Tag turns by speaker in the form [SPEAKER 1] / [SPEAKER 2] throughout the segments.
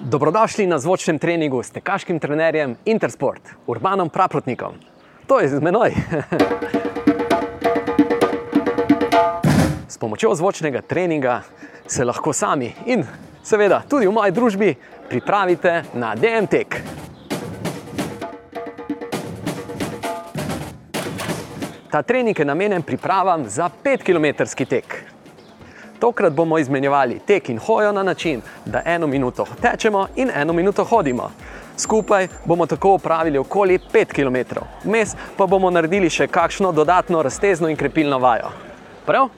[SPEAKER 1] Dobrodošli na zvočnem treningu s tekaškim trenerjem Intersport, Urbanom Praprotnikom. To je z menoj. S pomočjo zvočnega treninga se lahko sami in seveda tudi v moji družbi pripravite na DMT. Ta trening je namenjen pripravam za 5-kilometrski tek. Tokrat bomo izmenjevali tek in hojo na način, da eno minuto tečemo in eno minuto hodimo. Skupaj bomo tako upravili okoli 5 km, vmes pa bomo naredili še kakšno dodatno raztezno in krepilno vajo. Prav?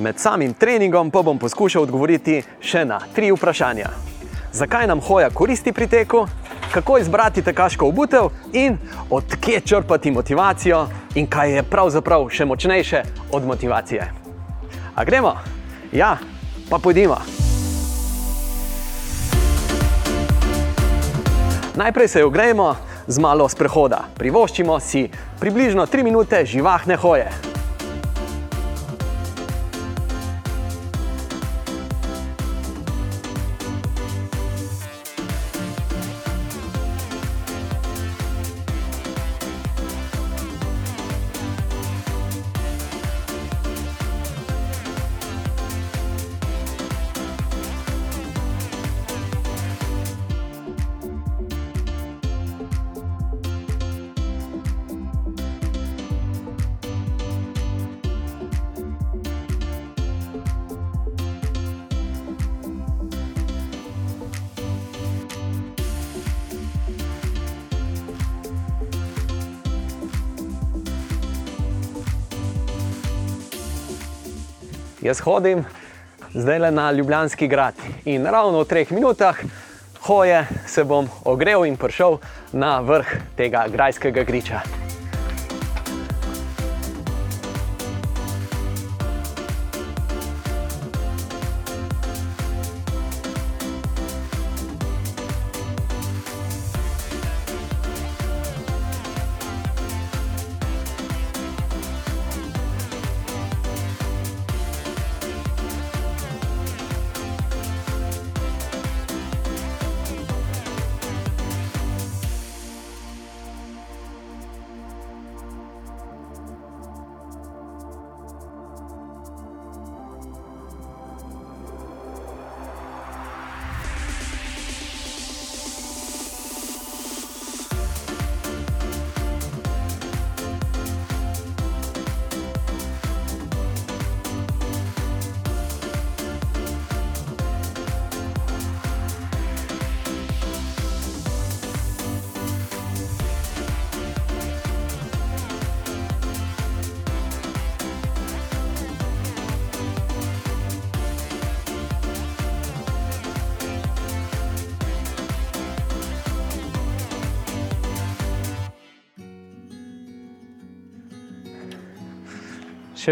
[SPEAKER 1] Med samim treningom pa bom poskušal odgovoriti še na tri vprašanja. Zakaj nam hoja koristi pri teku, kako izbrati tekaško obutev in odkje črpati motivacijo, in kaj je pravzaprav še močnejše od motivacije. A gremo? Ja, pa pojdimo. Najprej se ogrejemo z malo sprehoda. Privoščimo si približno 3 minute živahne hoje. Jaz hodim zdaj le na Ljubljanski grad in ravno v treh minutah hoje se bom ogrel in prišel na vrh tega grajskega griča.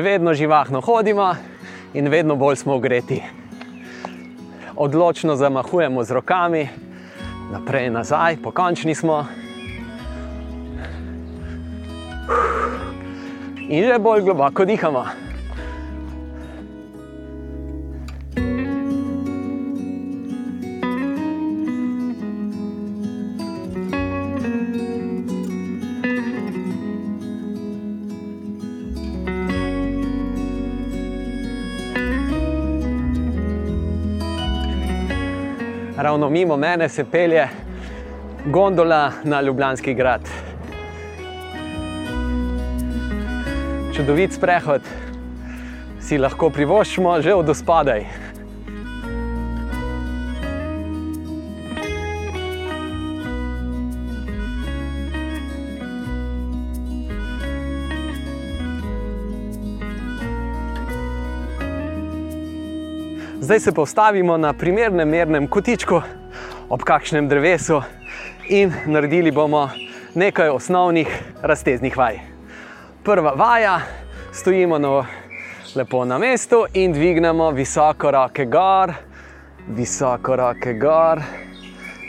[SPEAKER 1] Vedno živahno hodimo in vedno bolj smo ogreti. Odločno zamahujemo z rokami, naprej in nazaj, pokončni smo. In že bolj globoko dihamo. Ravno mimo mene se pelje gondola na Ljubljanski grad. Čudovit sprehod si lahko privoščimo že od spodaj. Zdaj se postavimo na primernem mernem kotičku ob kakšnem drevesu in naredili bomo nekaj osnovnih razteznih vaj. Prva vaja, stojimo na, lepo na mestu in dvignemo visoko roke gor, visoko roke gor,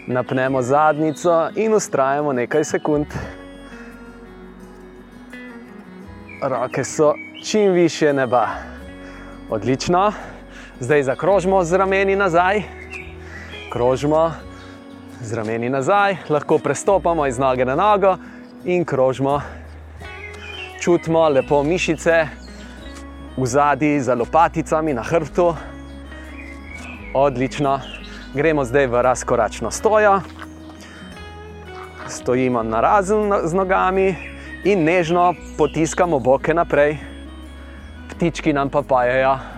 [SPEAKER 1] napnemo zadnico in ustrajamo nekaj sekund. roke so čim više neba. Odlično, zdaj zakrožimo z rameni nazaj, krožimo z rameni nazaj, lahko prestopamo iz noge na nogo in krožimo. Čutimo lepo mišice v zadnji za lopaticami na hrbtu. Odlično, gremo zdaj v razkoračno stojo. Stojimo na razen z nogami in nežno potiskamo boke naprej, ptički nam pa pajajo.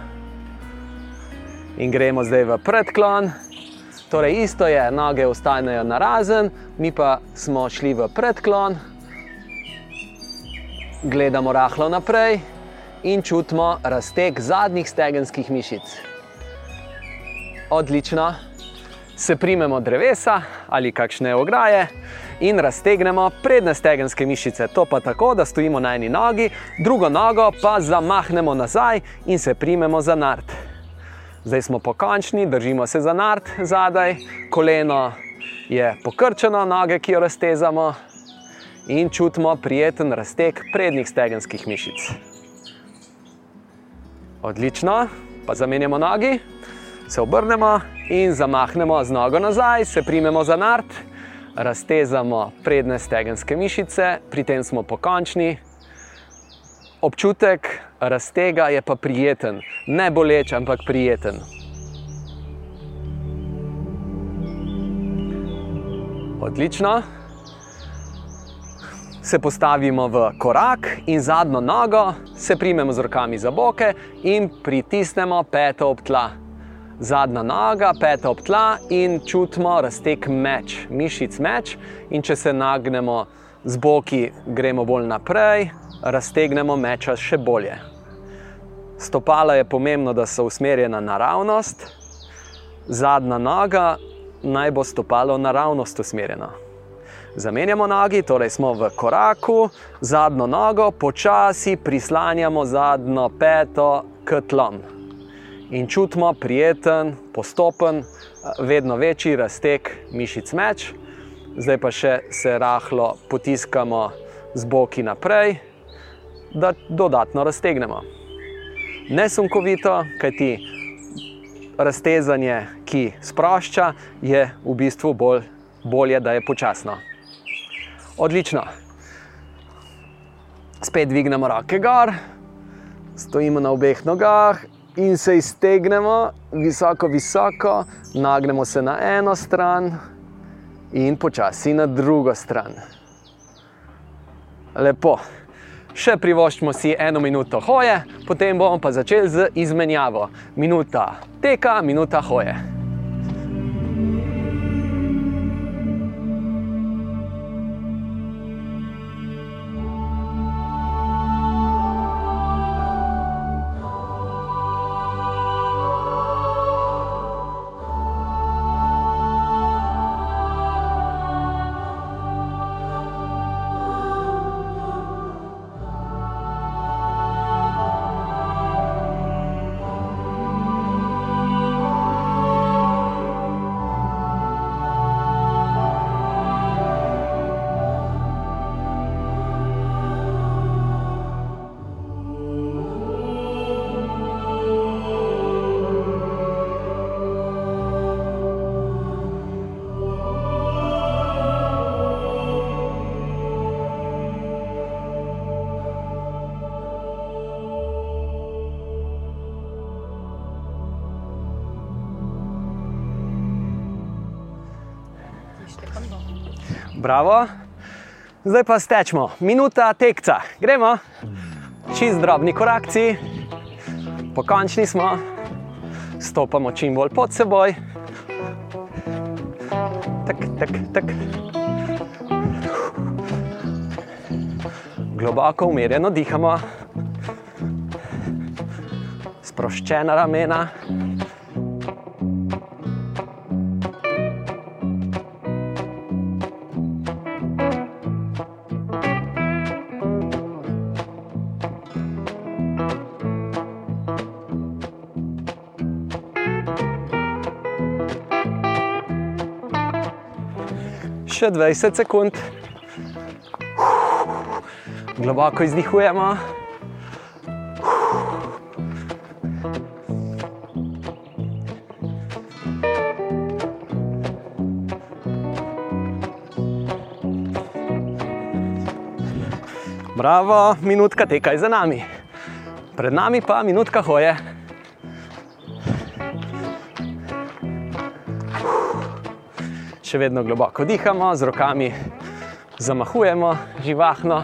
[SPEAKER 1] In gremo zdaj v predklon. Torej, isto je, noge ostanejo na razen, mi pa smo šli v predklon, gledamo rahlo naprej in čutimo razteg zadnjih stegenskih mišic. Odlično, se primemo drevesa ali kakšne ograje in raztegnemo prednje stegenske mišice. To pa tako, da stojimo na eni nogi, drugo nogo pa zamahnemo nazaj in se primemo za nart. Zdaj smo pokončni, držimo se za nart zadaj, koleno je pokrčeno, noge, ki jo raztezamo in čutimo prijeten razteg prednjih stegenskih mišic. Odlično, pa zamenjamo nogi, se obrnemo in zamahnemo z nogo nazaj, se primemo za nart, raztezamo prednje stegenske mišice, pri tem smo pokončni. Občutek raztega je pa prijeten, ne boleč, ampak prijeten. Odlično. Se postavimo v korak in zadnjo nogo, se primemo z rokami za boke in pritisnemo peto ob tla. Zadnja noga, peta ob tla in čutimo razteg meč, mišic meč. In če se nagnemo z boki, gremo bolj naprej, raztegnemo meča še bolje. Stopala je pomembno, da so usmerjena naravnost, zadnja noga naj bo stopalo naravnost usmerjeno. Zamenjamo nogi, torej smo v koraku, zadnjo nogo počasi prislanjamo zadnjo peto k tlom. In čutimo prijeten, postopen, vedno večji razteg mišic meč, zdaj pa še se rahlo potiskamo z boki naprej, da dodatno raztegnemo. Nesunkovito, kajti raztezanje, ki sprošča, je v bistvu bolj, bolje, da je počasno. Odlično. Spet dvignemo roke gor, stojimo na obeh nogah in se iztegnemo visoko, visoko, nagnemo se na eno stran in počasi na drugo stran. Lepo. Še privoščimo si eno minuto hoje, potem bomo pa začeli z izmenjavo. Minuta teka, minuta hoje. Zdaj pa stečemo, minuta tekca. Gremo, čist drobni korakci, pokončni smo, stopamo čim bolj pod seboj. Tak, tak, tak. Globoko, umirjeno dihamo, sproščena ramena. še 20 sekund. Globoko izdihujemo. Bravo, minutka teka je za nami. Pred nami pa minutka hoje. Še vedno globoko dihamo, z rokami zamahujemo, živahno.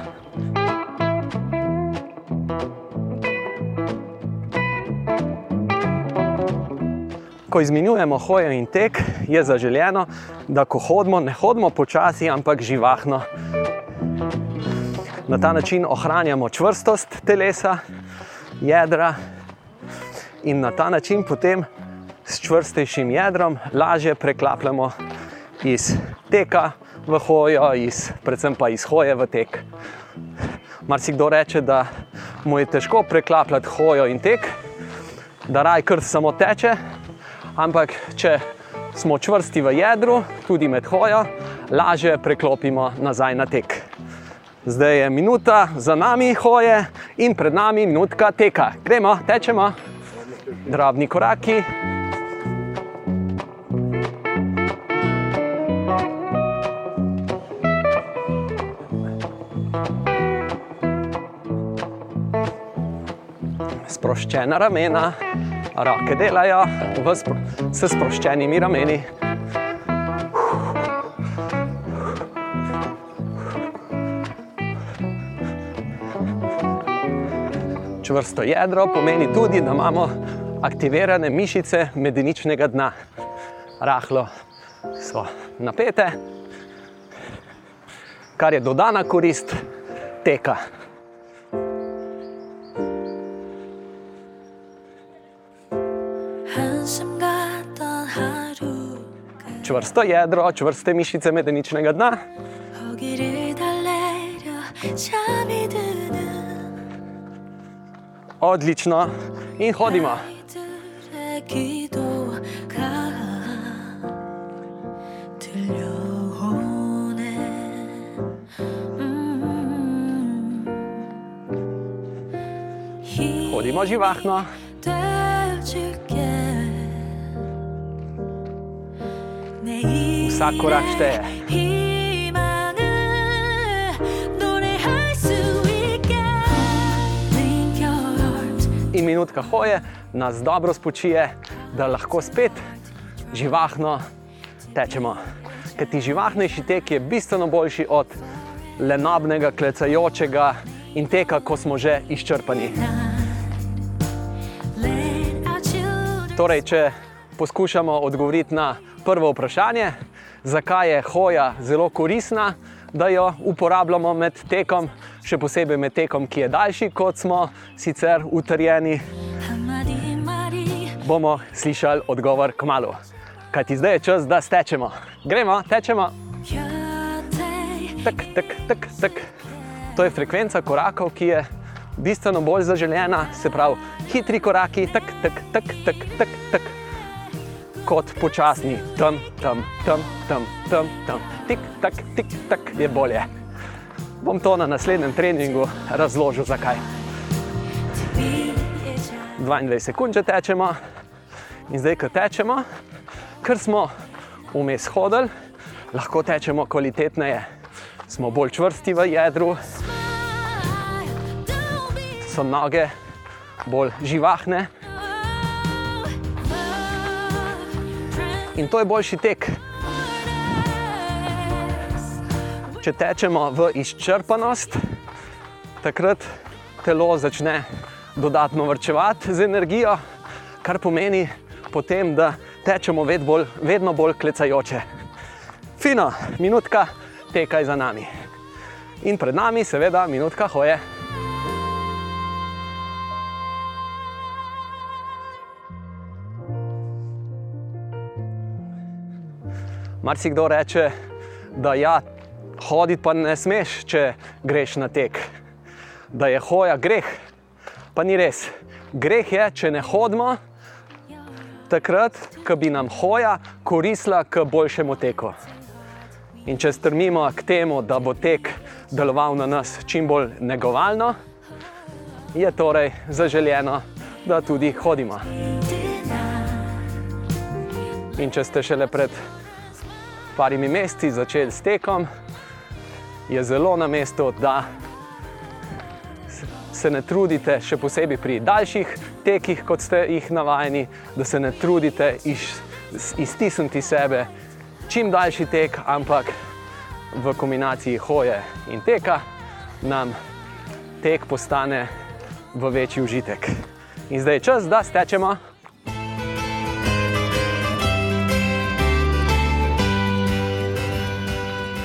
[SPEAKER 1] Ko izmenjujemo hojo in tek, je zaželjeno, da ko hodimo, ne hodimo počasi, ampak živahno. Na ta način ohranjamo čvrstost telesa, jedra in na ta način potem s čvrstejšim jedrom lažje preklapljamo iz teka v hojo, iz, predvsem pa iz hoje v tek. Mar si kdo reče, da mu je težko preklapljati hojo in tek, da raj kar samo teče, ampak če smo čvrsti v jedru, tudi med hojo, lažje preklopimo nazaj na tek. Zdaj je minuta za nami hoje in pred nami minutka teka. Gremo, tečemo, drobni koraki. Sproščena ramena, roke delajo spro s sproščenimi rameni. Čvrsto jedro pomeni tudi, da imamo aktivirane mišice medeničnega dna. Rahlo so napete, kar je dodana korist teka. Čvrsto jedro, čvrste mišice medeničnega dna. Odlično in hodimo. Hodimo živahno. Vsak korak šteje. In minutka hoje nas dobro spočije, da lahko spet živahno tečemo. Ker ti živahnejši tek je bistveno boljši od lenobnega, klecajočega in teka, ko smo že izčrpani. Torej, če poskušamo odgovoriti na prvo vprašanje, zakaj je hoja zelo koristna, da jo uporabljamo med tekom, še posebej med tekom, ki je daljši, kot smo sicer utrjeni. Bomo slišali odgovor k malu. Kaj ti zdaj je čas, da stečemo? Gremo, tečemo. Tak, tak, tak, tak. To je frekvenca korakov, ki je bistveno bolj zaželjena, se pravi, hitri koraki, tak, tak, tak, tak, tak, tak kot počasni, tam, tam, tam, tam, tam, tam. tik, tak, tik, tak je bolje. Bom to na naslednjem treningu razložil, zakaj. 22 sekund, če tečemo, in zdaj, ko tečemo, ker smo vmes hodili, lahko tečemo kvalitetneje. Smo bolj čvrsti v jedru, so noge bolj živahne. In to je boljši tek. Če tečemo v izčrpanost, takrat telo začne dodatno vrčevati z energijo, kar pomeni potem, da tečemo vedno bolj, vedno bolj klecajoče. Fino, minutka teka je za nami. In pred nami, seveda, minutka hoje. Mar si kdo reče, da ja, hoditi pa ne smeš, če greš na tek. Da je hoja greh, pa ni res. Greh je, če ne hodimo takrat, ko bi nam hoja koristila k boljšemu teku. In če strmimo k temu, da bo tek deloval na nas čim bolj negovalno, je torej zaželjeno, da tudi hodimo. In če ste šele pred parimi meseci začeli s tekom, je zelo na mestu, da se ne trudite, še posebej pri daljših tekih, kot ste jih navajeni, da se ne trudite iš, iztisniti sebe čim daljši tek, ampak v kombinaciji hoje in teka nam tek postane v večji užitek. In zdaj je čas, da stečemo.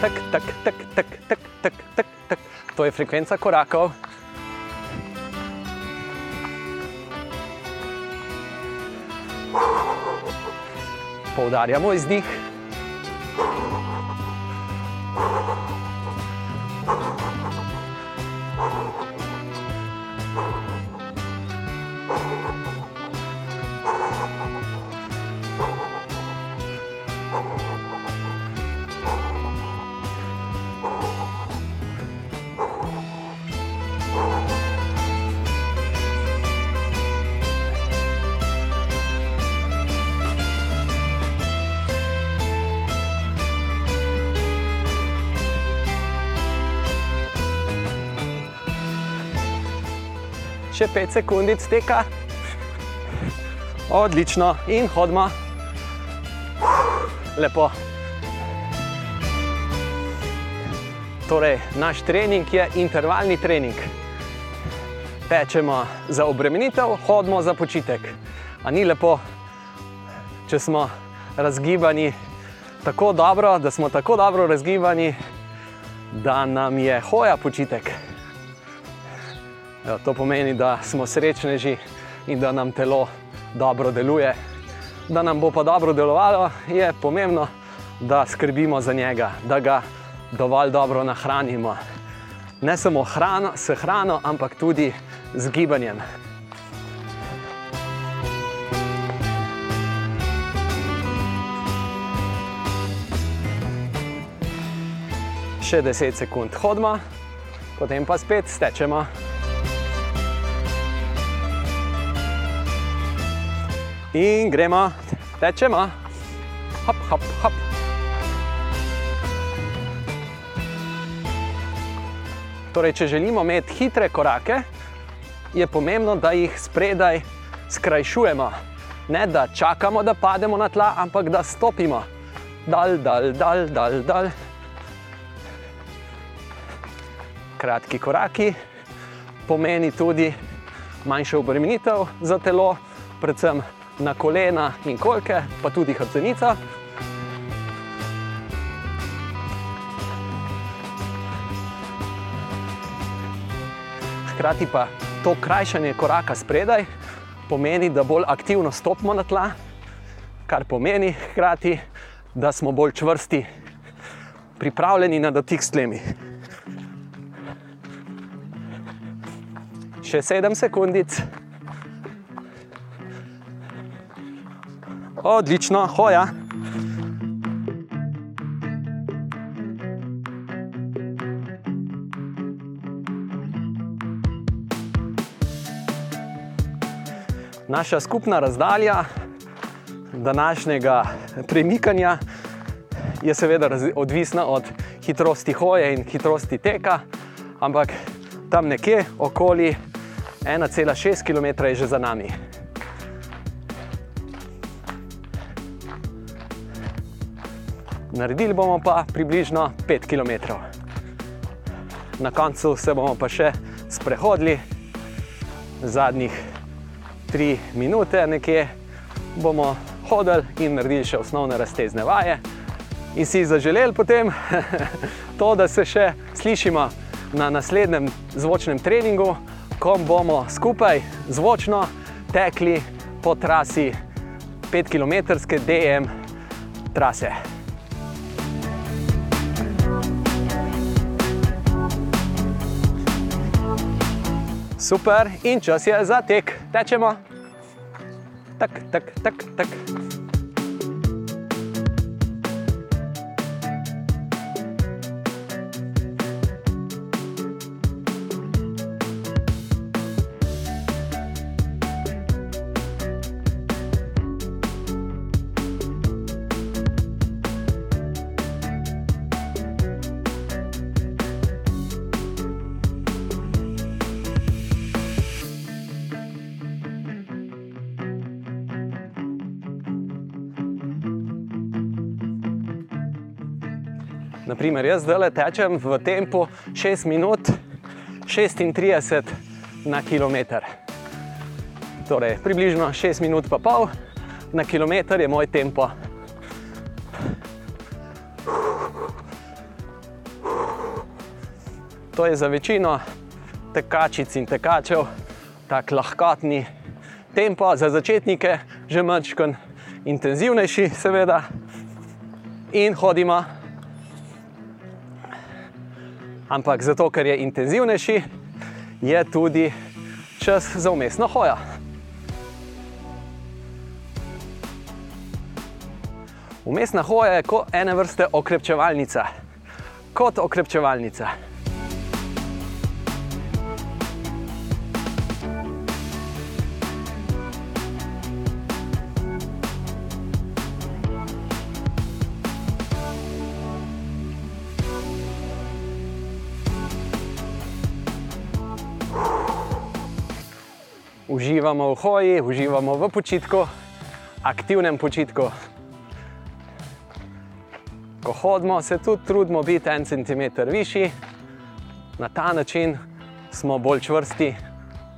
[SPEAKER 1] Tak, tak, tak, tak, tak, tak, tak, tak. To je frekvenca korakov. Poudarjamo izdih. Še 5 sekundic teka. Odlično in hodimo. Lepo. Torej, naš trening je intervalni trening. Tečemo za obremenitev, hodimo za počitek. A ni lepo, če smo razgibani tako dobro, da smo tako dobro razgibani, da nam je hoja počitek. To pomeni, da smo srečneži in da nam telo dobro deluje. Da nam bo pa dobro delovalo, je pomembno, da skrbimo za njega, da ga dovolj dobro nahranimo. Ne samo hrano, s hrano, ampak tudi z gibanjem. Še 10 sekund hodimo, potem pa spet stečemo. In gremo, tečemo, hop, hop, hop. Torej, če želimo imeti hitre korake, je pomembno, da jih spredaj skrajšujemo. Ne da čakamo, da pademo na tla, ampak da stopimo. Dal, dal, dal, dal, dal. Kratki koraki pomeni tudi manjšo obremenitev za telo, predvsem na kolena in kolke, pa tudi hrbtenica. Hkrati pa to krajšanje koraka spredaj pomeni, da bolj aktivno stopimo na tla, kar pomeni hkrati, da smo bolj čvrsti, pripravljeni na dotik s tlemi. Še sedem sekundic. Odlično, hoja. Naša skupna razdalja današnjega premikanja je seveda odvisna od hitrosti hoje in hitrosti teka, ampak tam nekje okoli 1,6 km je že za nami. Naredili bomo pa približno 5 km. Na koncu se bomo pa še sprehodili, zadnjih 3 minute nekje bomo hodili in naredili še osnovne raztezne vaje. In si zaželeli potem to, da se še slišimo na naslednjem zvočnem treningu, ko bomo skupaj zvočno tekli po trasi 5 km DM trase. Super, in čas je za tek, tečemo. Tak, tak, tak, tak. Naprimer, jaz zdaj tečem v tempu 6 minut 36 na km. Torej, približno 6 minut pa pol na km je moj tempo. To je za večino tekačic in tekačev tako lahkotni tempo, za začetnike že mačkon intenzivnejši, seveda, in hodimo. Ampak zato, ker je intenzivnejši, je tudi čas za umestno hojo. Umestna hoja je kot ene vrste okrepčevalnica, kot okrepčevalnica. Uživamo v hoji, uživamo v počitku, aktivnem počitku. Ko hodimo, se tudi trudimo biti en centimeter višji, na ta način smo bolj čvrsti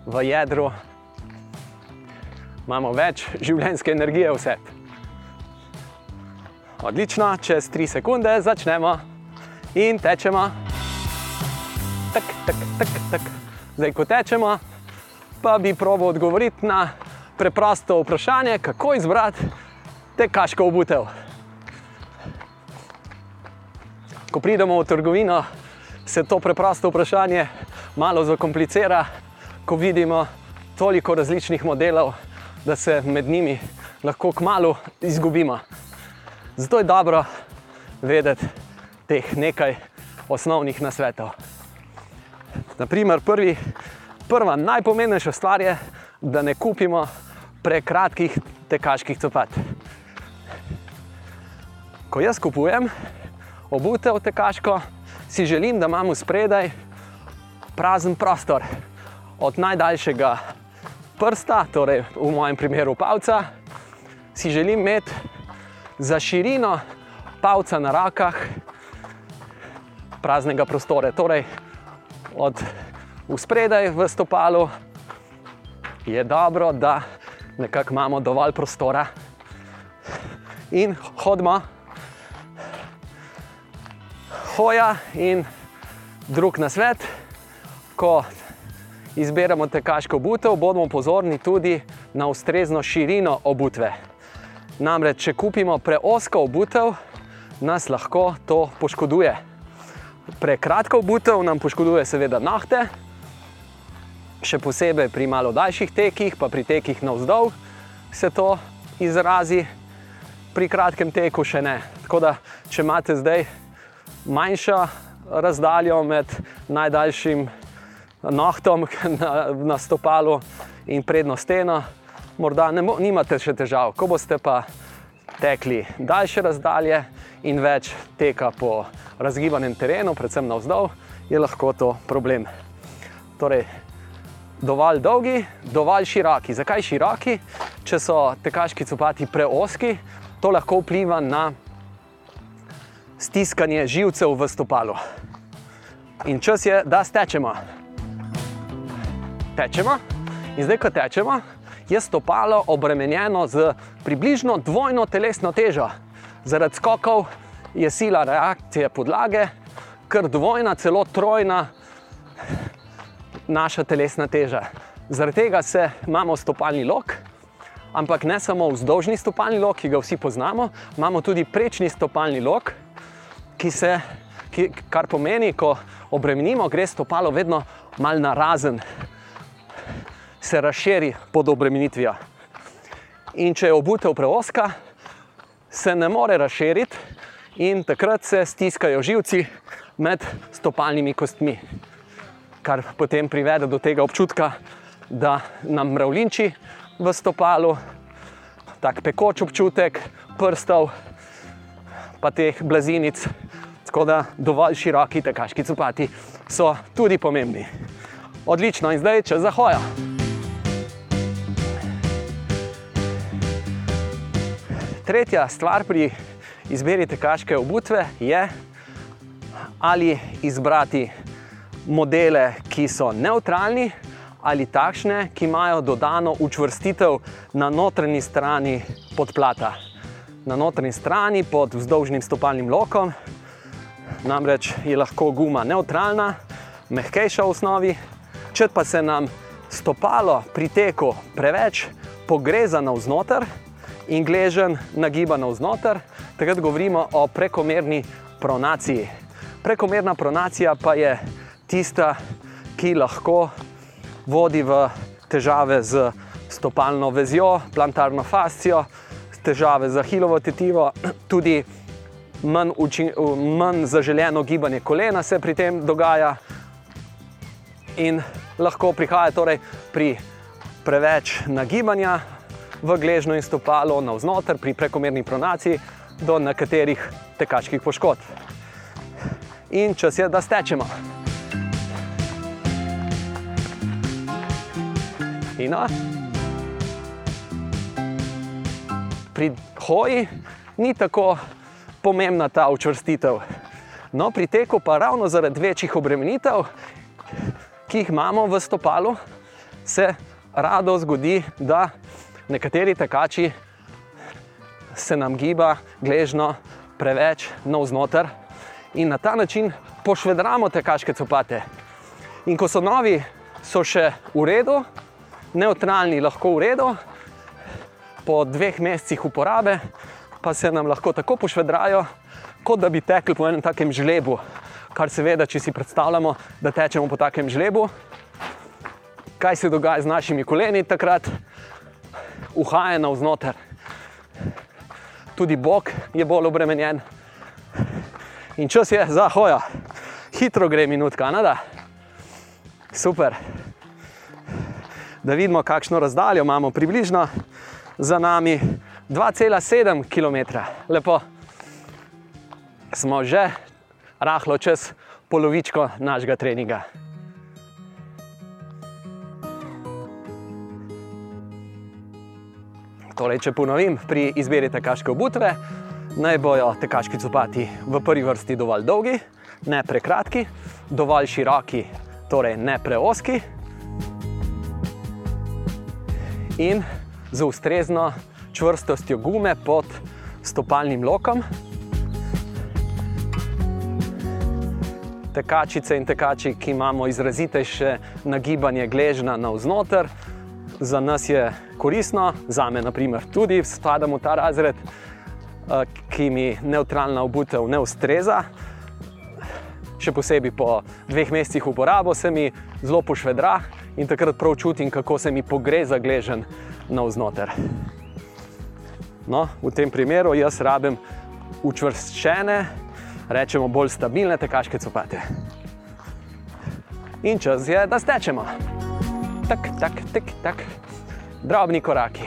[SPEAKER 1] v jedru, imamo več življenjske energije vse. Odlično, čez 3 sekunde začnemo in tečemo. Tak, tak, tak, tak. Zdaj, ko tečemo, pa bi probil odgovoriti na preprosto vprašanje, kako izbrati tekaško obutev. Ko pridemo v trgovino, se to preprosto vprašanje malo zakomplicira, ko vidimo toliko različnih modelov, da se med njimi lahko kmalo izgubimo. Zato je dobro vedeti teh nekaj osnovnih nasvetov. Naprimer, prvi prva najpomembnejša stvar je, da ne kupimo prekratkih tekaških copat. Ko jaz kupujem obutev tekaško, si želim, da imamo spredaj prazen prostor. Od najdaljšega prsta, torej v mojem primeru palca, si želim imeti za širino palca na rokah praznega prostora. Torej, od v spredaj v stopalu, je dobro, da nekako imamo dovolj prostora in hodimo. Hoja in drug na svet, ko izberemo tekaško obutev, bomo pozorni tudi na ustrezno širino obutve. Namreč, če kupimo preosko obutev, nas lahko to poškoduje. Prekratka obutev nam poškoduje, seveda, nohte, še posebej pri malo daljših tekih, pa pri tekih navzdol se to izrazi, pri kratkem teku še ne. Tako da, če imate zdaj manjšo razdaljo med najdaljšim nohtom na, na stopalu in prednjo steno, morda ne nimate še težav. Ko boste pa tekli daljše razdalje in več teka po razgibanem terenu, predvsem navzdol, je lahko to problem. Torej, dovolj dolgi, dovolj široki. Zakaj široki? Če so tekaški copati preoski, to lahko vpliva na stiskanje živcev v stopalu. In čas je, da stečemo. Tečemo in zdaj, ko tečemo, je stopalo obremenjeno z približno dvojno telesno težo. Zaradi skokov je sila reakcije podlage, kar dvojna, celo trojna naša telesna teža. Zaradi tega se imamo stopalni lok, ampak ne samo vzdolžni stopalni lok, ki ga vsi poznamo, imamo tudi prečni stopalni lok, ki se, ki, kar pomeni, ko obremenimo, gre stopalo vedno mal na razen, se razširi pod obremenitvijo. In če je obutev preoska, se ne more razširiti, in takrat se stiskajo živci med stopalnimi kostmi kar potem privede do tega občutka, da nam mravlinči v stopalu, tako pekoč občutek prstov, pa teh blazinic. Tako da dovolj široki tekaški copati so tudi pomembni. Odlično, in zdaj čas za hojo. Tretja stvar pri izbiri tekaške obutve je ali izbrati modele, ki so neutralni, ali takšne, ki imajo dodano učvrstitev na notranji strani podplata. Na notranji strani pod vzdolžnim stopalnim lokom, namreč je lahko guma neutralna, mehkejša v osnovi, če pa se nam stopalo pri teku preveč pogreza navznoter in gležen nagiba navznoter, takrat govorimo o prekomerni pronaciji. Prekomerna pronacija pa je tista, ki lahko vodi v težave z stopalno vezjo, plantarno fascijo, težave z ahilovo tetivo, tudi manj, učin, manj zaželjeno gibanje kolena se pri tem dogaja. In lahko prihaja torej pri preveč nagibanja v gležno in stopalo navznoter, pri prekomerni pronaciji do nekaterih tekaških poškodb. In čas je, da stečemo. Ina. Pri hoji ni tako pomembna ta učvrstitev. No, pri teku pa ravno zaradi večjih obremenitev, ki jih imamo v stopalu, se rado zgodi, da nekateri tekači se nam giba gležno preveč navznoter in na ta način pošvedramo tekaške copate. In ko so novi, so še v redu, neutralni, lahko v redu, po dveh mesecih uporabe pa se nam lahko tako pošvedrajo, kot da bi tekli po enem takem žlebu. Kar seveda, če si predstavljamo, da tečemo po takem žlebu, kaj se dogaja z našimi koleni takrat, uhaja navznoter. Tudi Bog je bolj obremenjen. In čas je za hojo, hitro gre minutka, nada. Super. Da vidimo, kakšno razdaljo imamo približno za nami. 2,7 km, lepo. Smo že rahlo čez polovičko našega treninga. Torej, če ponovim, pri izbiri tekaške obutve naj bojo tekaški copati v prvi vrsti dovolj dolgi, ne prekratki, dovolj široki, torej ne preoski in z ustrezno čvrstostjo gume pod stopalnim lokom. Tekačice in tekači, ki imamo izrazitejše nagibanje gležna navznoter, za nas je koristno, za me naprimer, tudi spadam v ta razred, eh, ki mi neutralna obutev ne ustreza. Še posebej po dveh mesecih uporabo se mi zelo pošvedra in takrat prav čutim, kako se mi pogreza gležen navznoter. No, v tem primeru jaz rabim učvrščene, rečemo bolj stabilne tekaške copate. In čas je, da stečemo. Tak, tak, tak, tak. Drobni koraki.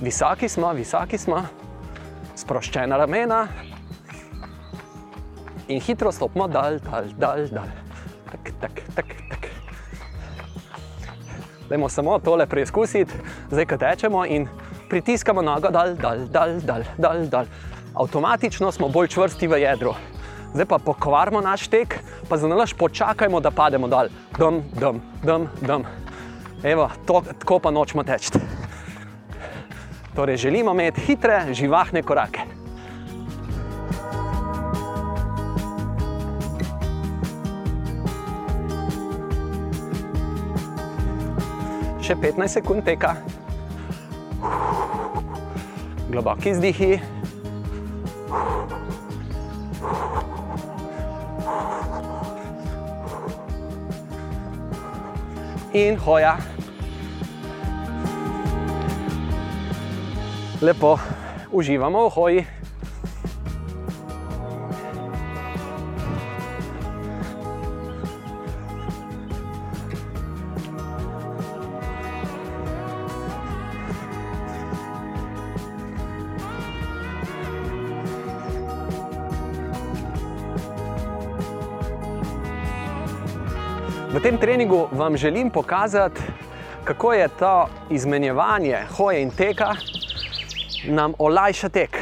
[SPEAKER 1] Visoki smo, visoki smo, sproščena ramena in hitro stopimo dal, dal, dal, dal. Tak, tak, tak. Dajmo samo tole preizkusiti, zdaj ko tečemo in pritiskamo nogo dal, dal, dal, dal, dal, dal. Avtomatično smo bolj čvrsti v jedru. Zdaj pa pokvarimo naš tek, pa za nalaž počakajmo, da pademo dol. Dum, dum, dum, dum. Evo, to, tako pa nočemo teči. Torej, želimo imeti hitre, živahne korake. Še 15 sekund teka globoki izdihi. In hoja. Lepo uživamo v hoji. Vam želim pokazati, kako je to izmenjevanje hoje in teka nam olajša tek.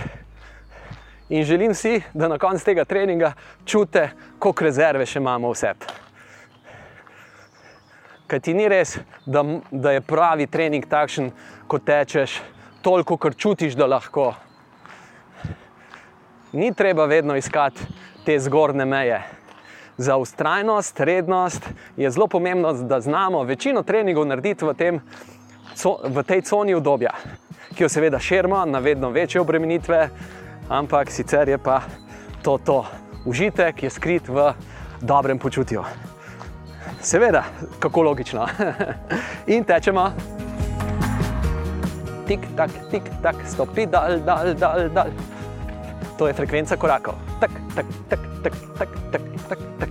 [SPEAKER 1] In želim si, da na koncu tega treninga čutite, koliko rezerve še imamo vse. Kaj ti ni res, da, da je pravi trening takšen, ko tečeš toliko, kar čutiš, da lahko. Ni treba vedno iskati te zgornje meje. Za ustrajnost, rednost je zelo pomembno, da znamo večino treningov narediti v, tem, v tej coni obdobja, ki jo seveda širimo na vedno večje obremenitve, ampak sicer je pa to, to užitek, ki je skrit v dobrem počutju. Seveda, kako logično. In tečemo. Tik, tak, tik, tak, stopi, dal, dal, dal, dal. To je frekvenca korakov. Tak, tak, tak, tak, tak, tak, tak, tak.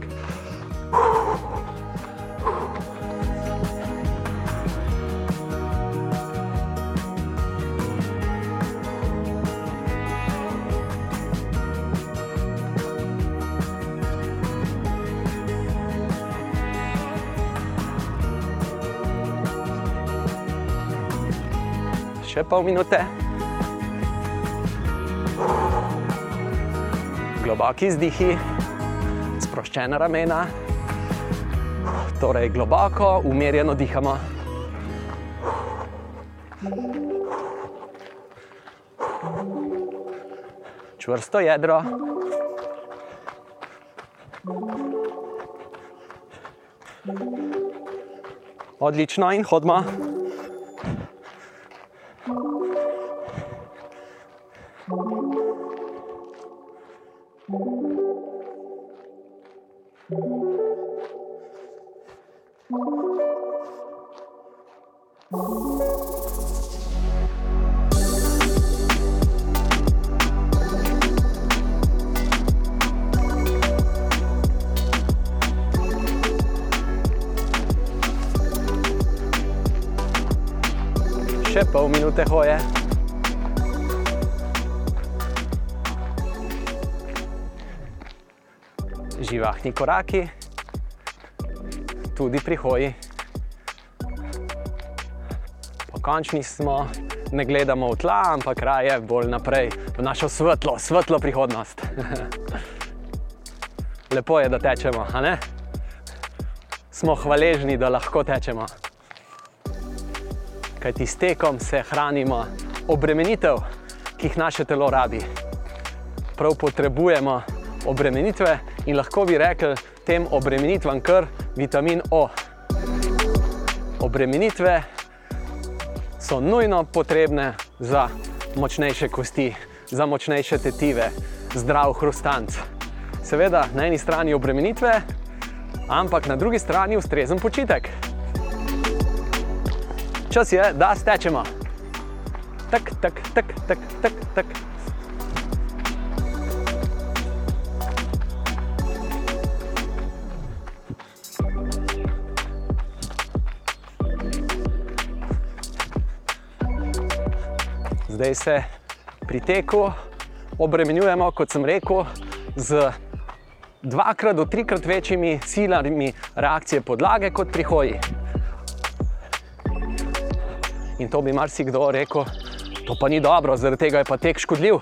[SPEAKER 1] Še pol minute. Globoki izdihi, sproščena ramena. Torej, globoko, umirjeno dihamo. Čvrsto jedro. Odlično in hodimo. Živahni koraki, tudi pri hoji. Pokončni smo, ne gledamo v tla, ampak raje bolj naprej, v našo svetlo, svetlo prihodnost. Lepo je, da tečemo, a ne? Smo hvaležni, da lahko tečemo. Kajti s tekom se hranimo obremenitev, ki jih naše telo rabi. Prav potrebujemo obremenitve in lahko bi rekli tem obremenitvam kar vitamin O. Obremenitve so nujno potrebne za močnejše kosti, za močnejše tetive, zdrav hrustanc. Seveda na eni strani obremenitve, ampak na drugi strani ustrezen počitek. Čas je, da stečemo. Tak, tak, tak, tak, tak, tak. Zdaj se pri teku obremenjujemo, kot sem rekel, z dvakrat do trikrat večjimi silami reakcije podlage kot pri hoji. In to bi marsikdo rekel, to pa ni dobro, zaradi tega je pa tek škodljiv,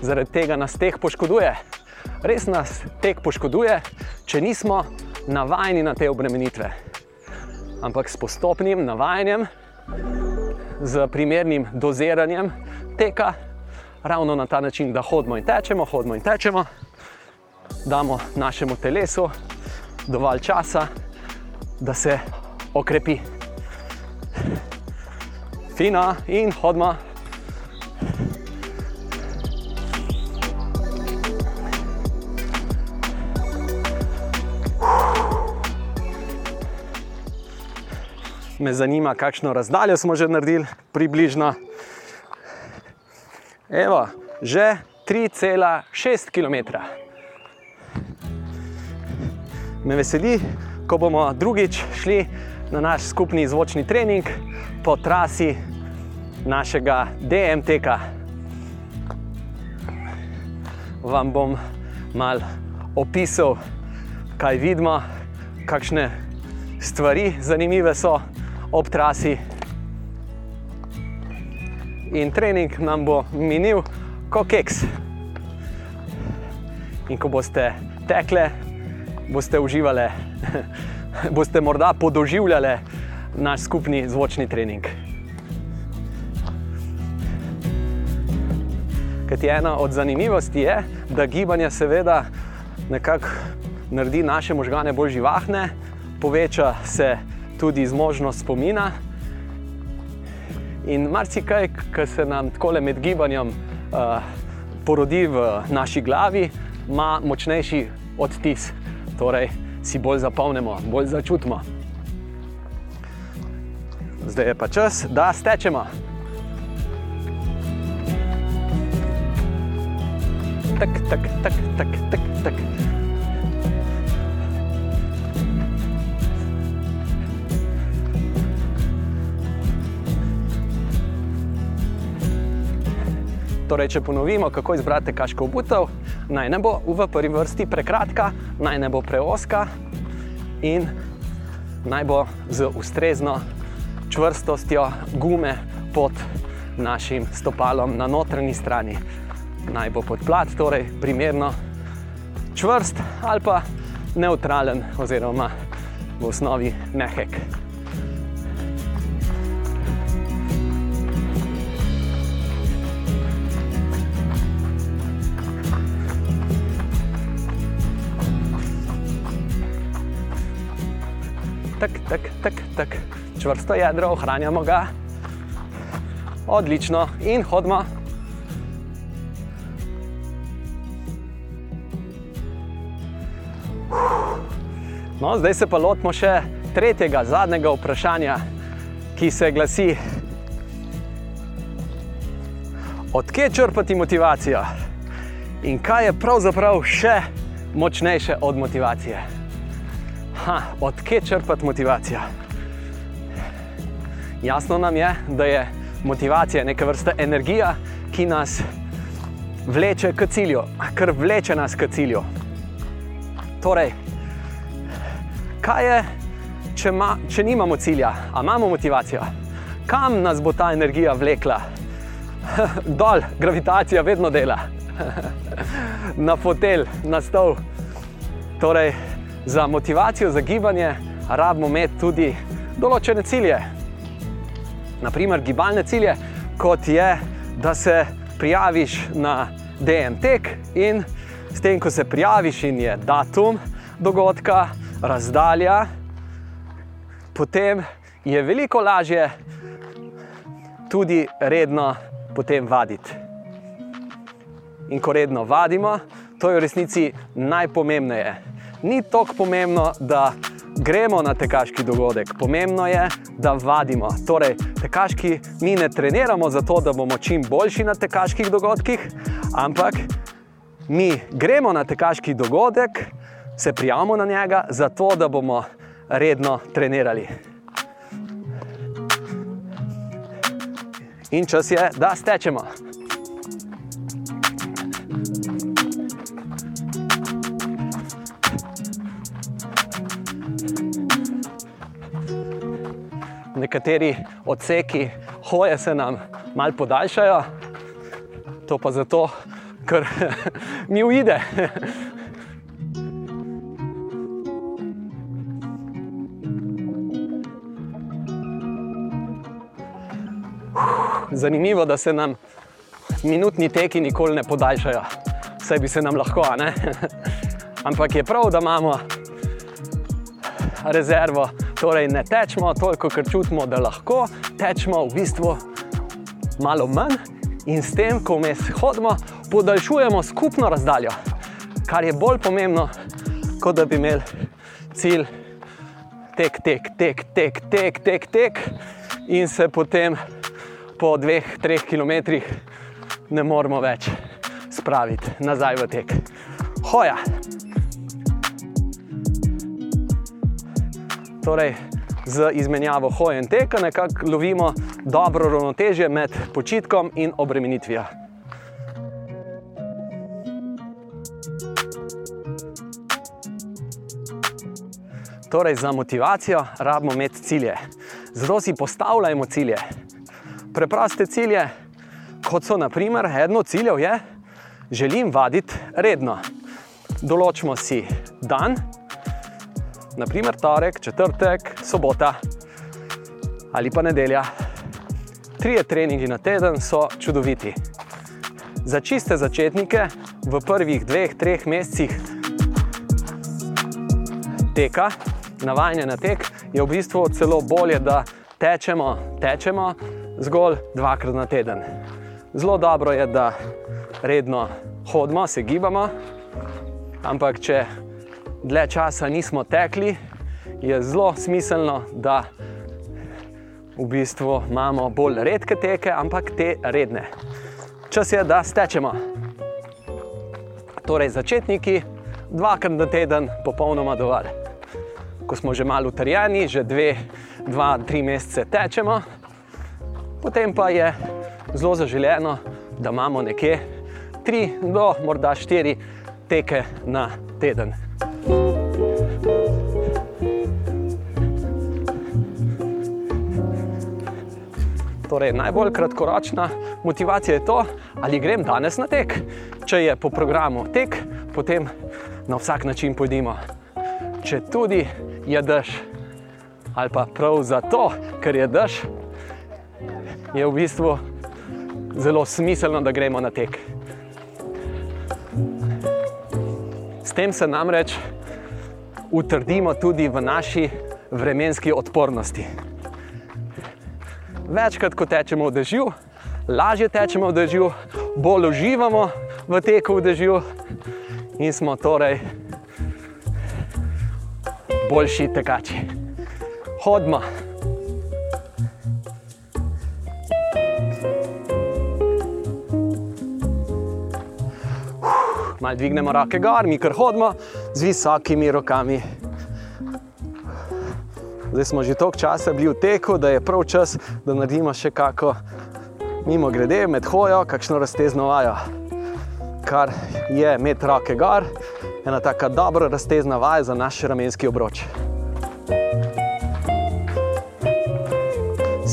[SPEAKER 1] zaradi tega nas tek poškoduje. Res nas tek poškoduje, če nismo navajeni na te obremenitve. Ampak s postopnim navajanjem, z primernim doziranjem teka, ravno na ta način, da hodimo in tečemo, hodimo in tečemo, damo našemu telesu dovolj časa, da se okrepi. Fina in hodimo. Me zanima, kakšno razdaljo smo že naredili, približno. Evo, že 3,6 km. Me veseli, ko bomo drugič šli na naš skupni zvočni trening po trasi našega DMT. -ka. Vam bom mal opisal, kaj vidimo, kakšne stvari zanimive so ob trasi. In trening nam bo minil kot keks. In ko boste tekle, boste uživali, boste morda podoživljali naš skupni zvočni trening. Ker ena od zanimivosti je, da gibanje seveda nekako naredi naše možgane bolj živahne, poveča se tudi zmožnost spomina. In marsikaj, kar se nam tako med gibanjem uh, porodi v naši glavi, ima močnejši odtis. Torej, si bolj zapomnimo, bolj začutimo. Zdaj je pa čas, da stečemo. Tak, tak, tak, tak, tak, tak. Torej, če ponovimo, kako izbrati kaško obutev, naj ne bo v prvi vrsti prekratka, naj ne bo preoska in naj bo z ustrezno čvrstostjo gume pod našim stopalom na notranji strani. Naj bo podplat, torej primerno čvrst ali pa neutralen, oziroma v osnovi mehek. Tak, tak, tak, tak. čvrsto jedro, ohranjamo ga. Odlično in hodimo. No, zdaj se pa lotimo še tretjega, zadnjega vprašanja, ki se glasi: Odkje črpati motivacijo in kaj je pravzaprav še močnejše od motivacije? Ha, odkje črpati motivacijo? Jasno nam je, da je motivacija neka vrsta energija, ki nas vleče k cilju, kar vleče nas k cilju. Torej, kaj je, če, ma, če nimamo cilja, a imamo motivacijo? Kam nas bo ta energija vlekla? Dol, gravitacija vedno dela, na fotelj, na stol. Torej, za motivacijo za gibanje rabimo imeti tudi določene cilje. Naprimer, gibalne cilje, kot je, da se prijaviš na DMT in s tem, ko se prijaviš in je datum dogodka, razdalja, potem je veliko lažje tudi redno potem vaditi. In ko redno vadimo, to je v resnici najpomembnejše ni tako pomembno, da gremo na tekaški dogodek. Pomembno je, da vadimo. Torej, tekaški mi ne treniramo zato, da bomo čim boljši na tekaških dogodkih, ampak mi gremo na tekaški dogodek, se prijavimo na njega, zato da bomo redno trenirali. In čas je, da stečemo. Nekateri odseki hoje se nam malo podaljšajo, to pa zato, ker mi uide. Zanimivo da se nam minutni teki nikoli ne podaljšajo, vse bi se nam lahko, ampak je prav, da imamo rezervo Torej, ne tečemo toliko, ker čutimo, da lahko tečemo v bistvu malo manj in s tem, ko mi hodimo, podaljšujemo skupno razdaljo, kar je bolj pomembno, kot da bi imeli cilj tek, tek, tek, tek, tek, tek, tek in se potem po dveh, treh kilometrih ne moremo več spraviti nazaj v tek. Hoja! Torej, z izmenjavo hoje in teka nekako lovimo dobro ravnotežje med počitkom in obremenitvijo. Torej, za motivacijo rabimo imeti cilje. Zato si postavljajmo cilje. Preproste cilje, kot so naprimer, eno od ciljev je, želim vaditi redno. določimo si dan, naprimer torek, četrtek, sobota ali pa nedelja. Trije treningi na teden so čudoviti. Za čiste začetnike v prvih dveh, treh mesecih teka, navajanje na tek, je v bistvu celo bolje, da tečemo, tečemo zgolj dvakrat na teden. Zelo dobro je, da redno hodimo, se gibamo, ampak če dlje časa nismo tekli, je zelo smiselno, da v bistvu imamo bolj redke teke, ampak te redne. Čas je, da stečemo. Torej, začetniki, dvakrat na teden, popolnoma dovolj. Ko smo že malo utrjeni, že dve, dva, tri mesece tečemo, potem pa je zelo zaželeno, da imamo nekje tri do morda štiri teke na teden. Torej, najbolj kratkoročna motivacija je to, ali grem danes na tek. Če je po programu tek, potem na vsak način pojdimo. Če tudi je dež, ali pa prav zato, ker je dež, je v bistvu zelo smiselno, da gremo na tek. S tem se namreč utrdimo tudi v naši vremenski odpornosti. Večkrat, ko tečemo v dežju, lažje tečemo v dežju, bolj uživamo v teku v dežju in smo torej boljši tekači. Hodimo. Malo dvignemo roke gor, mi kar hodimo z visokimi rokami. Zdaj smo že toliko časa bili v teku, da je prav čas, da naredimo še kako mimo grede med hojo, kakšno raztezno vajo. Kar je med roke gor, ena tako dobra raztezna vaja za naš ramenski obroč.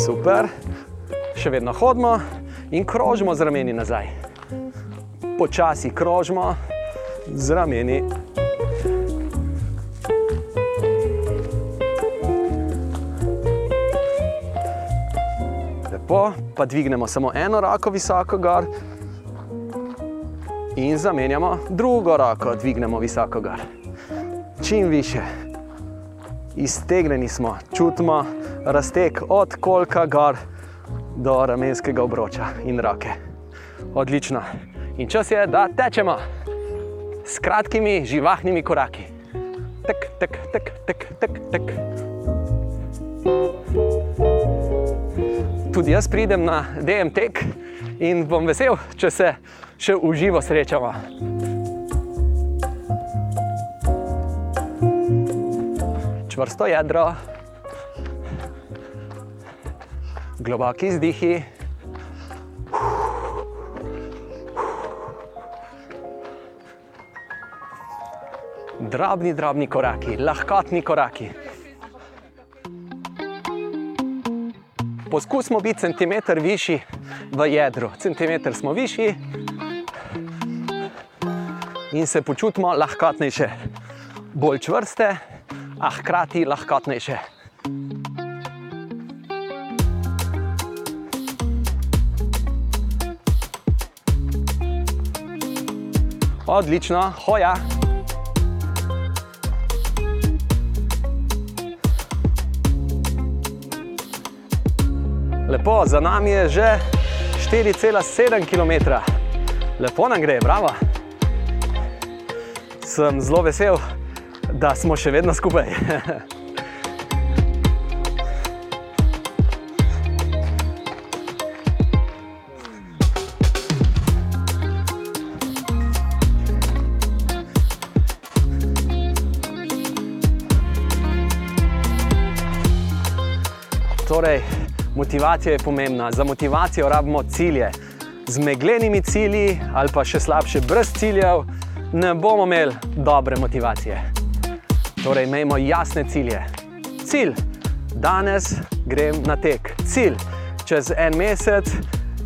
[SPEAKER 1] Super, še vedno hodimo in krožimo z rameni nazaj. Počasi krožimo z rameni. Pa dvignemo samo eno roko visoko gor in zamenjamo drugo roko, dvignemo visoko gor. Čim više. Iztegnjeni smo, čutimo razteg od kolka gor do ramenskega obroča in roke. Odlično. In čas je, da tečemo s kratkimi, živahnimi koraki. Tek, tek, tek, tek, tek, tek. Tudi jaz pridem na DM tek in bom vesel, če se še v živo srečamo. Čvrsto jedro, globoki izdihi. Drobni, drobni koraki, lahkotni koraki. Poskusimo biti centimeter višji v jedru. Centimeter smo višji in se počutimo lahkotnejše, bolj čvrste, a hkrati lahkotnejše. Odlično, hoja. Lepo, za nami je že 4,7 km. Lepo nam gre, bravo. Sem zelo vesel, da smo še vedno skupaj. Torej, motivacija je pomembna. Za motivacijo rabimo cilje. Z meglenimi cilji, ali pa še slabše, brez ciljev, ne bomo imeli dobre motivacije. Torej, imejmo jasne cilje. Cilj, danes grem na tek. Cilj, čez en mesec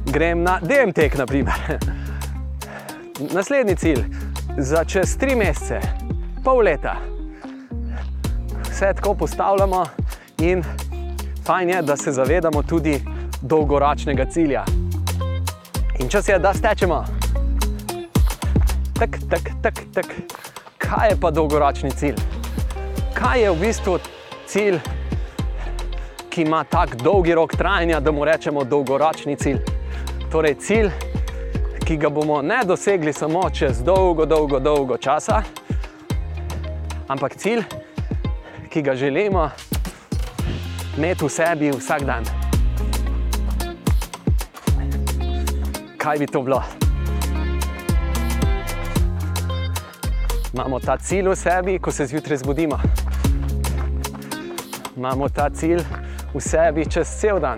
[SPEAKER 1] grem na DM tek. Naprimer. Naslednji cilj, za čez tri mesece, pol leta. Vse tako postavljamo, in fajn je, da se zavedamo tudi dolgoročnega cilja. In čas je, da stečemo. Tak, tak, tak, tak. Kaj je pa dolgoročni cilj? Kaj je v bistvu cilj, ki ima tako dolgi rok trajanja, da mu rečemo dolgoročni cilj? Torej, cilj, ki ga bomo ne dosegli samo čez dolgo, dolgo, dolgo časa, ampak cilj, ki ga želimo imeti v sebi vsak dan. Kaj bi to bilo? Imamo ta cilj v sebi, ko se zjutraj zbudimo. Imamo ta cilj v sebi čez cel dan.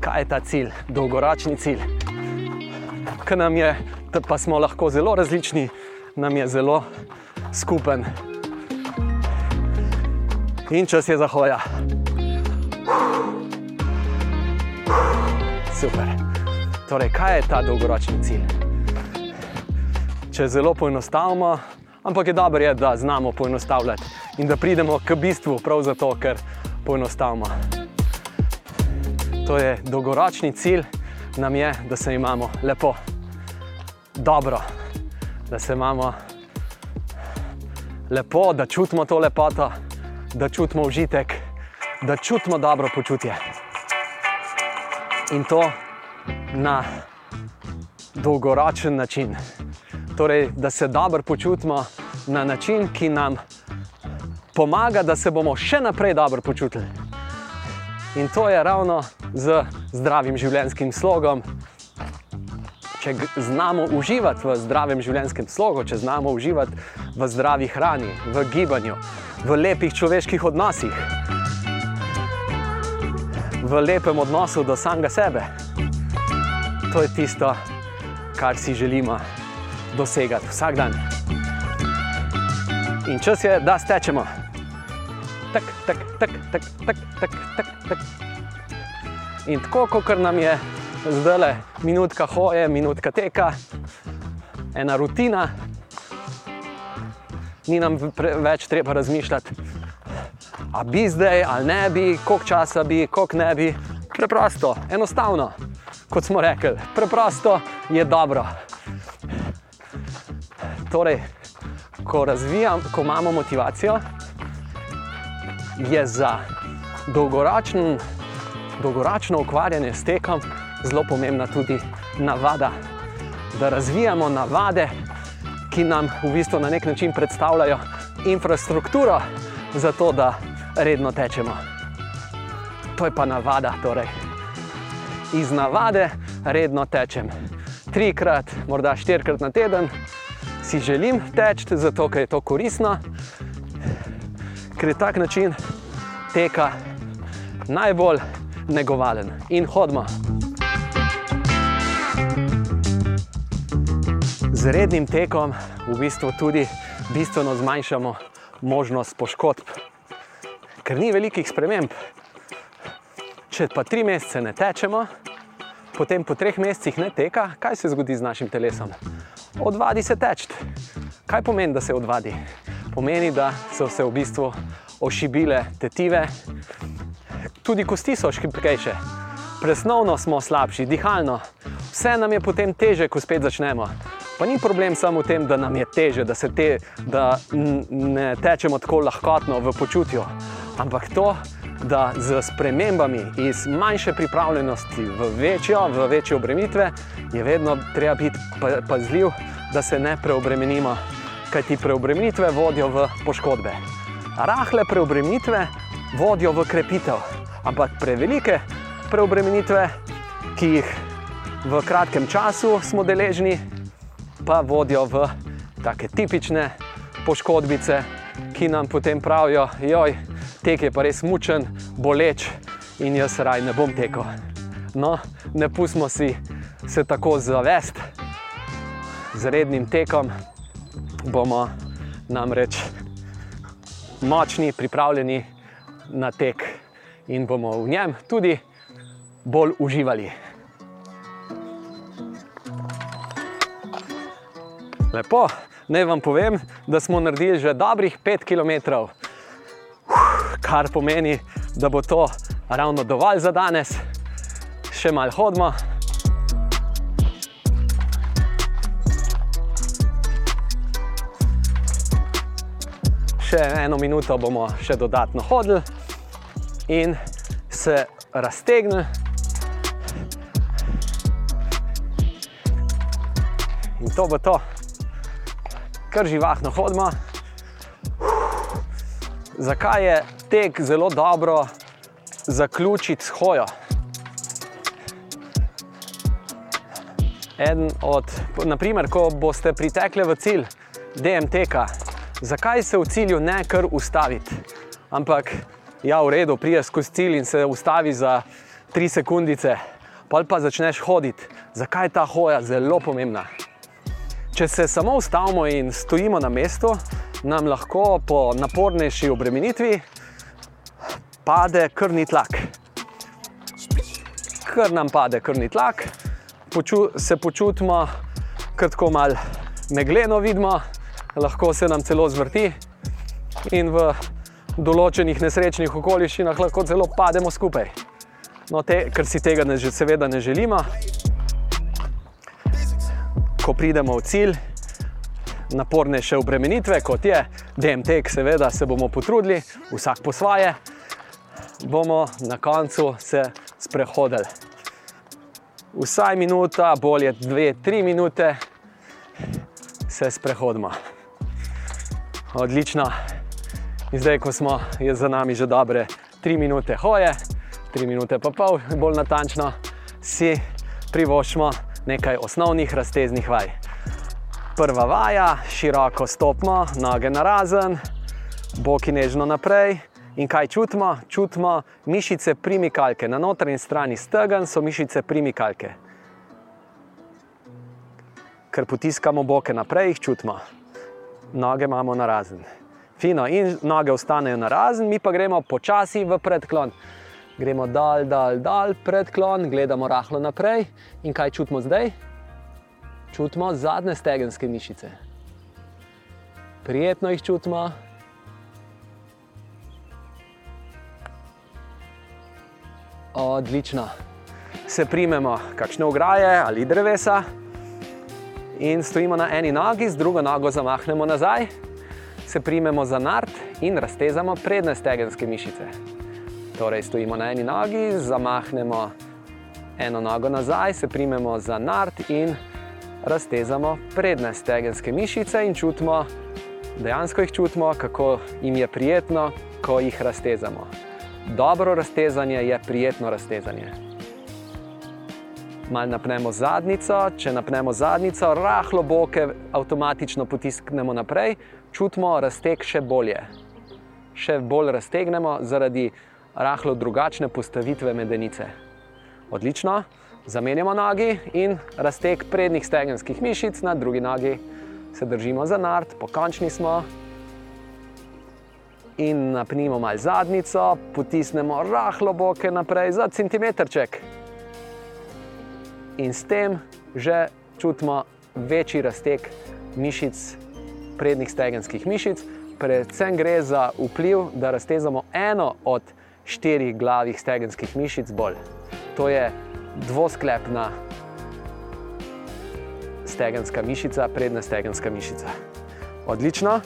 [SPEAKER 1] Kaj je ta cilj, dolgoročni cilj? Ker nam je, pa smo lahko zelo različni, nam je zelo skupen. In čas je za hoja. Super. Torej, kaj je ta dolgoročni cilj? Če zelo poenostavimo, ampak je dobro, da znamo poenostavljati in da pridemo k bistvu, prav zato, ker poenostavimo. To je dolgoročni cilj, nam je, da se imamo lepo, dobro, da se imamo lepo, da čutimo to lepoto, da čutimo užitek, da čutimo dobro počutje. In to na dolgoročen način. Torej, da se dobro počutimo na način, ki nam pomaga, da se bomo še naprej dobro počutili. In to je ravno z zdravim življenjskim slogom. Če znamo uživati v zdravem življenjskem slogu, če znamo uživati v zdravi hrani, v gibanju, v lepih človeških odnosih, v lepem odnosu do samega sebe, to je tisto, kar si želimo dosegati vsak dan. In čas je, da stečemo. Tak, tak, tak, tak, tak, tak, tak. In tako, kot nam je zdaj le minutka hoje, minutka teka, ena rutina, ni nam več treba razmišljati, ali bi zdaj, ali ne bi, koliko časa bi, koliko ne bi. Preprosto, enostavno, kot smo rekli, preprosto je dobro. Torej, ko razvijam, ko imamo motivacijo, je za dolgoročen, dolgoročno ukvarjanje s tekom zelo pomembna tudi navada. Da razvijamo navade, ki nam v bistvu na nek način predstavljajo infrastrukturo za to, da redno tečemo. To je pa navada. Torej. Iz navade redno tečem. Trikrat, morda štirikrat na teden si želim teči, zato ker je to koristno, ker je tak način teka najbolj negovalen in hodimo. Z rednim tekom v bistvu tudi bistveno zmanjšamo možnost poškodb, ker ni velikih sprememb. Če pa tri mesece ne tečemo, potem po treh mesecih ne teka, kaj se zgodi z našim telesom? Odvadi se teč. Kaj pomeni, da se odvadi? Pomeni, da so se v bistvu ošibile tetive, tudi kosti so škripkejše, presnovno smo slabši, dihalno, vse nam je potem teže, ko spet začnemo. Pa ni problem samo v tem, da nam je teže, da, te, da ne tečemo tako lahkotno v počutju, ampak to, da z spremembami iz manjše pripravljenosti v večjo, v večje obremenitve, je vedno treba biti pazljiv, da se ne preobremenimo, kajti preobremenitve vodijo v poškodbe. Rahle preobremenitve vodijo v krepitev, ampak prevelike preobremenitve, ki jih v kratkem času smo deležni, pa vodijo v take tipične poškodbice, ki nam potem pravijo, joj, tek je pa res mučen, boleč in jaz raj ne bom tekel. No, ne pustimo si se tako zavest, z rednim tekom bomo namreč močni, pripravljeni na tek in bomo v njem tudi bolj uživali. Lepo, naj vam povem, da smo naredili že dobrih 5 km, kar pomeni, da bo to ravno dovolj za danes, še malo hodimo. Še eno minuto bomo še dodatno hodili in se raztegnili. In to bo to, kar živahno hodimo. Zakaj je tek zelo dobro zaključiti s hojo? Eden od, naprimer, ko boste pritekli v cilj DMT-ka, zakaj se v cilju ne kar ustaviti, ampak ja, v redu, priješ skozi cilj in se ustavi za tri sekundice, pa pa začneš hoditi. Zakaj je ta hoja zelo pomembna? Če se samo ustavimo in stojimo na mestu, nam lahko po napornejši obremenitvi pade krvni tlak. Ker nam pade krvni tlak, poču, se počutimo kratko malo megleno, vidimo, lahko se nam celo zvrti in v določenih nesrečnih okoliščinah lahko celo pademo skupaj. No, te, ker si tega ne, seveda ne želimo. Ko pridemo v cilj, napornejše obremenitve, kot je DMT, seveda se bomo potrudili, vsak po svoje, bomo na koncu se sprehodili. Vsaj minuta, bolje dve, tri minute, se sprehodimo. Odlično. In zdaj, ko smo, za nami že dobre tri minute hoje, tri minute pa pol, bolj natančno, si privoščimo nekaj osnovnih razteznih vaj. Prva vaja, široko stopimo, noge na razen, boki nežno naprej. In kaj čutimo? Čutimo mišice primikalke. Na notranji strani stegen so mišice primikalke. Ker potiskamo boke naprej, jih čutimo. Noge imamo na razen. Fino, in noge ostanejo na razen, mi pa gremo počasi v predklon. Gremo dal, dal, dal, predklon, gledamo rahlo naprej. In kaj čutimo zdaj? Čutimo zadnje stegenske mišice. Prijetno jih čutimo. Odlično. Se primemo, kakšne ograje ali drevesa, in stojimo na eni nogi, z drugo nogo zamahnemo nazaj, se primemo za nard in raztezamo prednje stegenske mišice. Torej, stojimo na eni nogi, zamahnemo eno nogo nazaj, se primemo za nard in raztezamo prednje stegenske mišice in čutimo, dejansko jih čutimo, kako jim je prijetno, ko jih raztezamo. Dobro raztezanje je prijetno raztezanje. Mal napnemo zadnico, če napnemo zadnico, rahlo boke avtomatično potisknemo naprej, čutimo razteg še bolje. Še bolj raztegnemo zaradi rahlo drugačne postavitve medenice. Odlično, zamenjamo nogi in razteg prednjih stegenskih mišic na drugi nogi. Se držimo za nard, pokončni smo. In napnimo malo zadnico, potisnemo rahlo boke naprej za centimetrček. In s tem že čutimo večji razteg mišic, prednjih stegenskih mišic. Predvsem gre za vpliv, da raztezamo eno od štirih glavih stegenskih mišic bolj. To je dvosklepna stegenska mišica, prednja stegenska mišica. Odlično.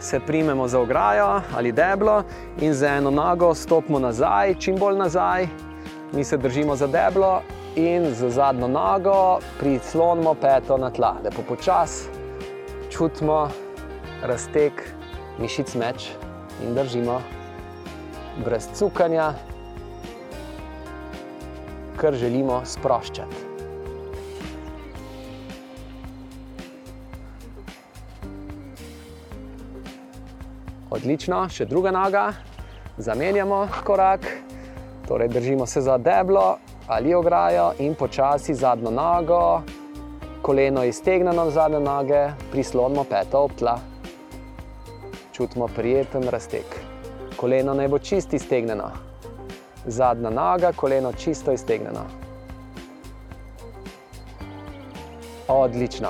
[SPEAKER 1] Se primemo za ograjo ali deblo in z eno nogo stopimo nazaj, čim bolj nazaj. Mi se držimo za deblo in z zadnjo nogo prislonimo peto na tla. Lepo počasi čutimo razteg mišic meč in držimo brez cukanja, kar želimo sproščati. Odlično, še druga noga, zamenjamo korak, torej držimo se za deblo ali ograjo in počasi zadnjo nogo, koleno iztegnjeno na zadnje noge, prislonimo peto ob tla. Čutimo prijeten razteg. Koleno naj bo čisto iztegnjeno. Zadnja noga, koleno čisto iztegnjeno. Odlično.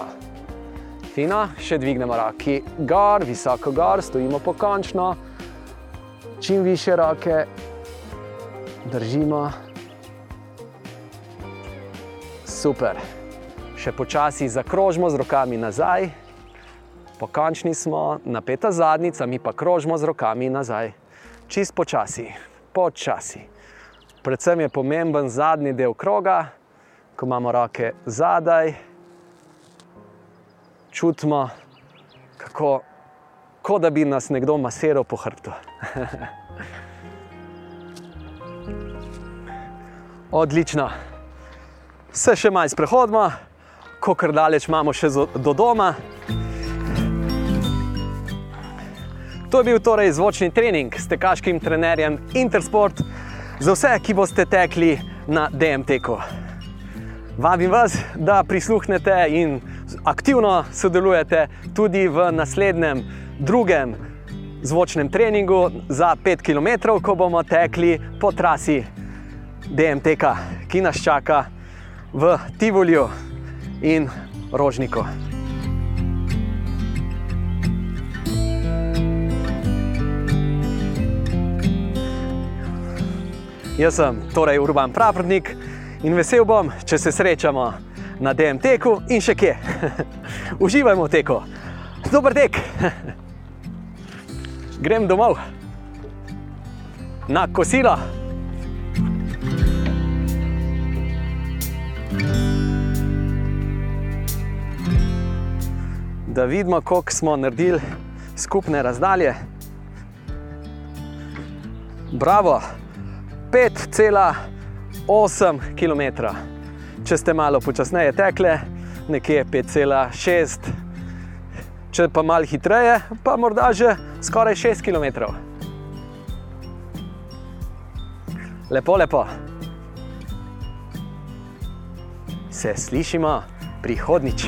[SPEAKER 1] Fino, še dvignemo roki gor, visoko gor, stojimo pokončno. Čim više roke držimo. Super. Še počasi zakrožimo z rokami nazaj. Pokončni smo, napeta zadnica, mi pa krožimo z rokami nazaj. Čist počasi, počasi. Predvsem je pomemben zadnji del kroga, ko imamo roke zadaj, čutimo, kako kot da bi nas nekdo masiral po hrbtu. Odlično. Se še malo sprehodimo, kako daleč imamo še do doma. To je bil torej zvočni trening s tekaškim trenerjem Intersport za vse, ki boste tekli na DMT-ku. Vabim vas, da prisluhnete in aktivno sodelujete tudi v naslednjem, drugem zvočnem treningu za 5 km, ko bomo tekli po trasi DMT-ka, ki nas čaka v Tivoliu in Rožniku. Jaz sem torej Urban Pravnik in vesel bom, če se srečamo na DMT-ku in še kje. Uživajmo v teku. Dober tek. Grem domov na kosilo. Da vidimo, koliko smo naredili skupne razdalje. Bravo! 5,8 km. Če ste malo počasneje tekle, nekje 5,6 km. Če pa malo hitreje, pa morda že skoraj 6 km. Lepo, lepo. Se slišimo prihodnič.